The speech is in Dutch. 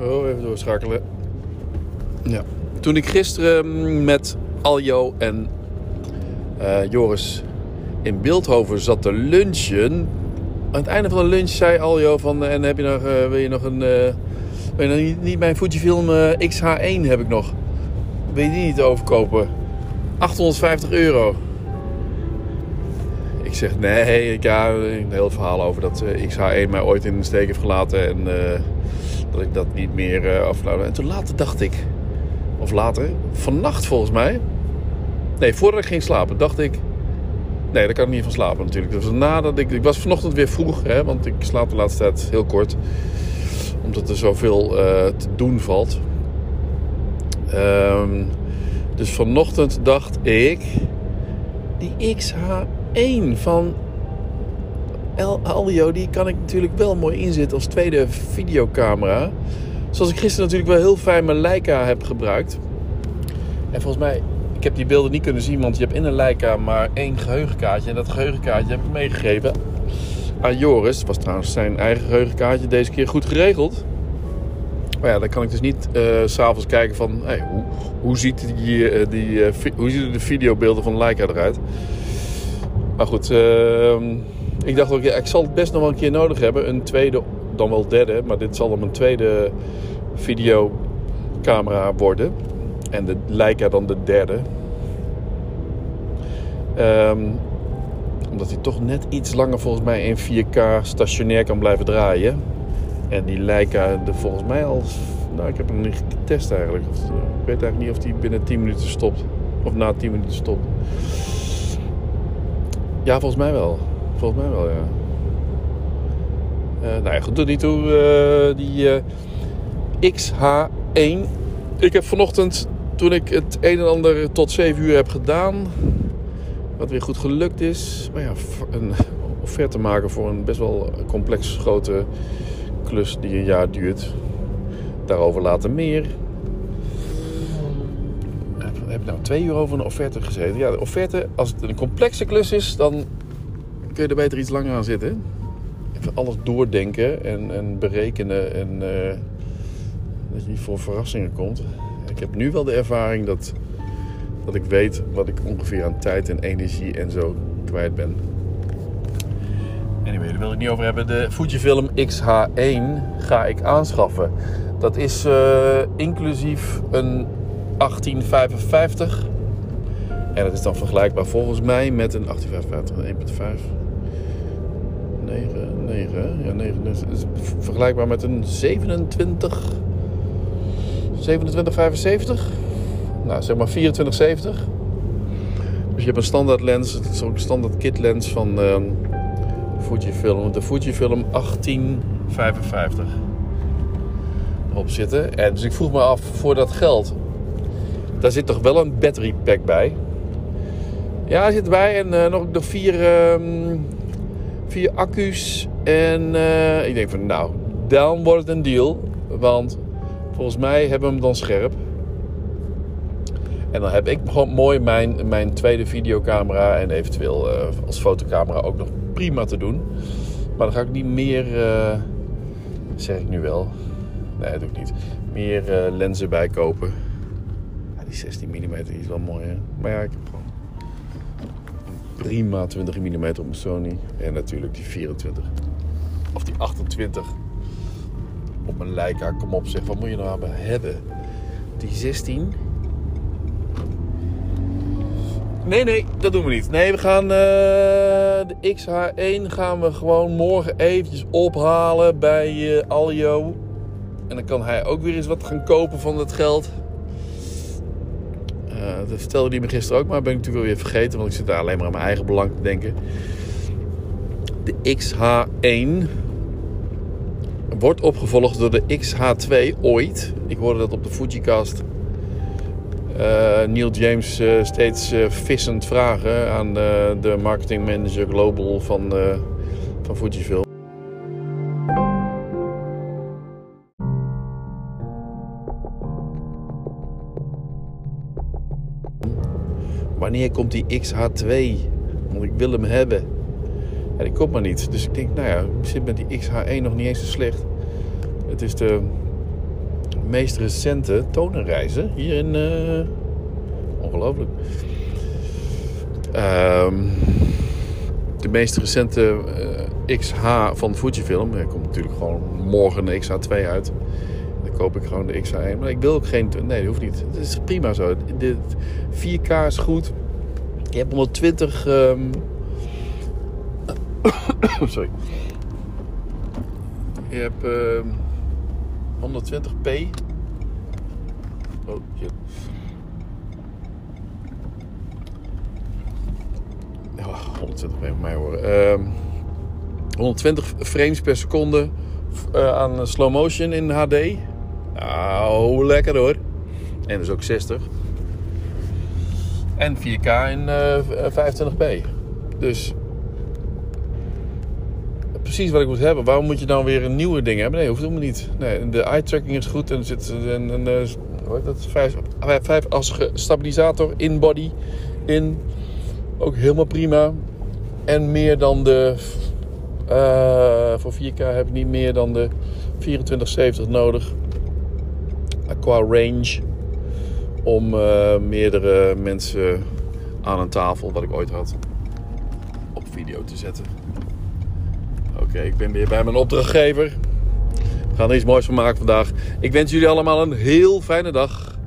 Oh, even doorschakelen. Ja. Toen ik gisteren met Aljo en eh, Joris in Beeldhoven zat te lunchen. Aan het einde van de lunch zei Aljo van... En heb je nog, eh, wil je nog een... eh, wil je nog niet, niet mijn Fujifilm eh, XH1 heb ik nog. Wil je die niet overkopen? 850 euro. Ik zeg nee, ik ja, een heel verhaal over dat eh, XH1 mij ooit in de steek heeft gelaten en eh, dat ik dat niet meer afladen. En toen later dacht ik, of later, vannacht volgens mij, nee, voordat ik ging slapen, dacht ik, nee, daar kan ik niet van slapen natuurlijk. Was nadat ik, ik was vanochtend weer vroeg, hè, want ik slaap de laatste tijd heel kort, omdat er zoveel eh, te doen valt. Ehm, dus vanochtend dacht ik, die XH1 van Aldio, die kan ik natuurlijk wel mooi inzetten als tweede videocamera. Zoals ik gisteren natuurlijk wel heel fijn mijn Leica heb gebruikt. En volgens mij, ik heb die beelden niet kunnen zien, want je hebt in een Leica maar één geheugenkaartje. En dat geheugenkaartje heb ik meegegeven aan Joris. Het was trouwens zijn eigen geheugenkaartje, deze keer goed geregeld. Maar ja, dan kan ik dus niet s s'avonds kijken van hoe, hoe, ziet die, eh, die, vi- hoe zien de videobeelden van Leica eruit. Maar goed, ehm, ik dacht ook, ja, ik zal het best nog wel een keer nodig hebben. Een tweede, dan wel derde, maar dit zal dan mijn tweede videocamera worden. En de Leica dan de derde. Ehm, omdat hij toch net iets langer volgens mij in 4K stationair kan blijven draaien. En die Leica, de, volgens mij al... Nou, ik heb hem niet getest eigenlijk. Eh, ik weet eigenlijk niet of die binnen 10 minuten stopt. Of na 10 minuten stopt. Ja, volgens mij wel. Volgens mij wel, ja. Eh, nou ja, goed, doet niet toe. eh, die eh, XH1. Ik heb vanochtend, toen ik het een en ander tot 7 uur heb gedaan... Wat weer goed gelukt is. Maar ja, een offerte maken voor een best wel complex grote klus die een jaar duurt. Daarover later meer. Heb ik nou twee uur over een offerte gezeten? Ja, de offerte, als het een complexe klus is, dan kun je er beter iets langer aan zitten. Even alles doordenken en, en berekenen en eh, dat je niet voor verrassingen komt. Ik heb nu wel de ervaring dat, dat ik weet wat ik ongeveer aan tijd en energie en zo kwijt ben. Anyway, daar wil ik niet over hebben. De Fujifilm XH1 ga ik aanschaffen. Dat is eh, inclusief een 1855. En dat is dan vergelijkbaar volgens mij met een 1855, 1.5. 9, 9, ja 9. Dat is vergelijkbaar met een 27. 2775. Nou, zeg maar 2470. Dus je hebt een standaard lens, het is ook een standaard kit lens van ehm, Fujifilm. De Fujifilm 1855 op zitten. En dus ik vroeg me af, voor dat geld, daar zit toch wel een battery pack bij? Ja, zit erbij. En eh, nog, nog vier, ehm, vier accu's. En eh, ik denk van, nou, dan wordt het een deal. Want volgens mij hebben we hem dan scherp. En dan heb ik gewoon mooi mijn, mijn tweede videocamera en eventueel eh, als fotocamera ook nog prima te doen. Maar dan ga ik niet meer, eh, zeg ik nu wel, nee dat doe ik niet, meer lenzen bij kopen. Ja, die 16 mm is wel mooi hè. Maar ja, ik heb prima 20 mm op mijn Sony. En natuurlijk die 24. Of die 28 op mijn Leica. Kom op zeg, wat moet je nou aan hebben? Die 16... Nee, nee, dat doen we niet. Nee, we gaan eh, de XH1 gaan we gewoon morgen eventjes ophalen bij eh, Aljo. En dan kan hij ook weer eens wat gaan kopen van dat geld. Eh, dat vertelde hij me gisteren ook, maar ben ik natuurlijk weer vergeten. Want ik zit daar alleen maar aan mijn eigen belang te denken. De XH1 wordt opgevolgd door de XH2 ooit. Ik hoorde dat op de Fujicast eh, Neil James eh, steeds vissend vragen aan de marketing manager global van, van Fujifilm. Wanneer komt die XH2? Want ik wil hem hebben. En die komt maar niet. Dus ik denk, nou ja, ik zit met die XH1 nog niet eens zo slecht. Het is de meest recente tonenreizen hier in. eh, ongelooflijk. Ehm, de meest recente eh, XH van Fujifilm. Er komt natuurlijk gewoon morgen de XH2 uit. Koop ik gewoon de XH1. Maar ik wil ook geen. Nee, dat hoeft niet. Het is prima zo. De 4K is goed. Je hebt 120. ehm, Sorry. Je hebt ehm, 120p. Oh, shit. Ja, 120p van mij horen. Ehm, 120 frames per seconde eh, aan slow motion in HD. Nou, lekker hoor. En dus ook 60. En 4K in eh, 25p. Dus precies wat ik moet hebben. Waarom moet je dan weer een nieuwe ding hebben? Nee, hoeft helemaal niet. Nee, de eye tracking is goed en er zit een, een, een heet dat? Vijf, vijfasige stabilisator in body in. Ook helemaal prima. En meer dan de. eh, voor 4K heb ik niet meer dan de 2470 nodig. Qua range. Om eh, meerdere mensen aan een tafel, wat ik ooit had, op video te zetten. Oké, ik ben weer bij mijn opdrachtgever. We gaan er iets moois van maken vandaag. Ik wens jullie allemaal een heel fijne dag.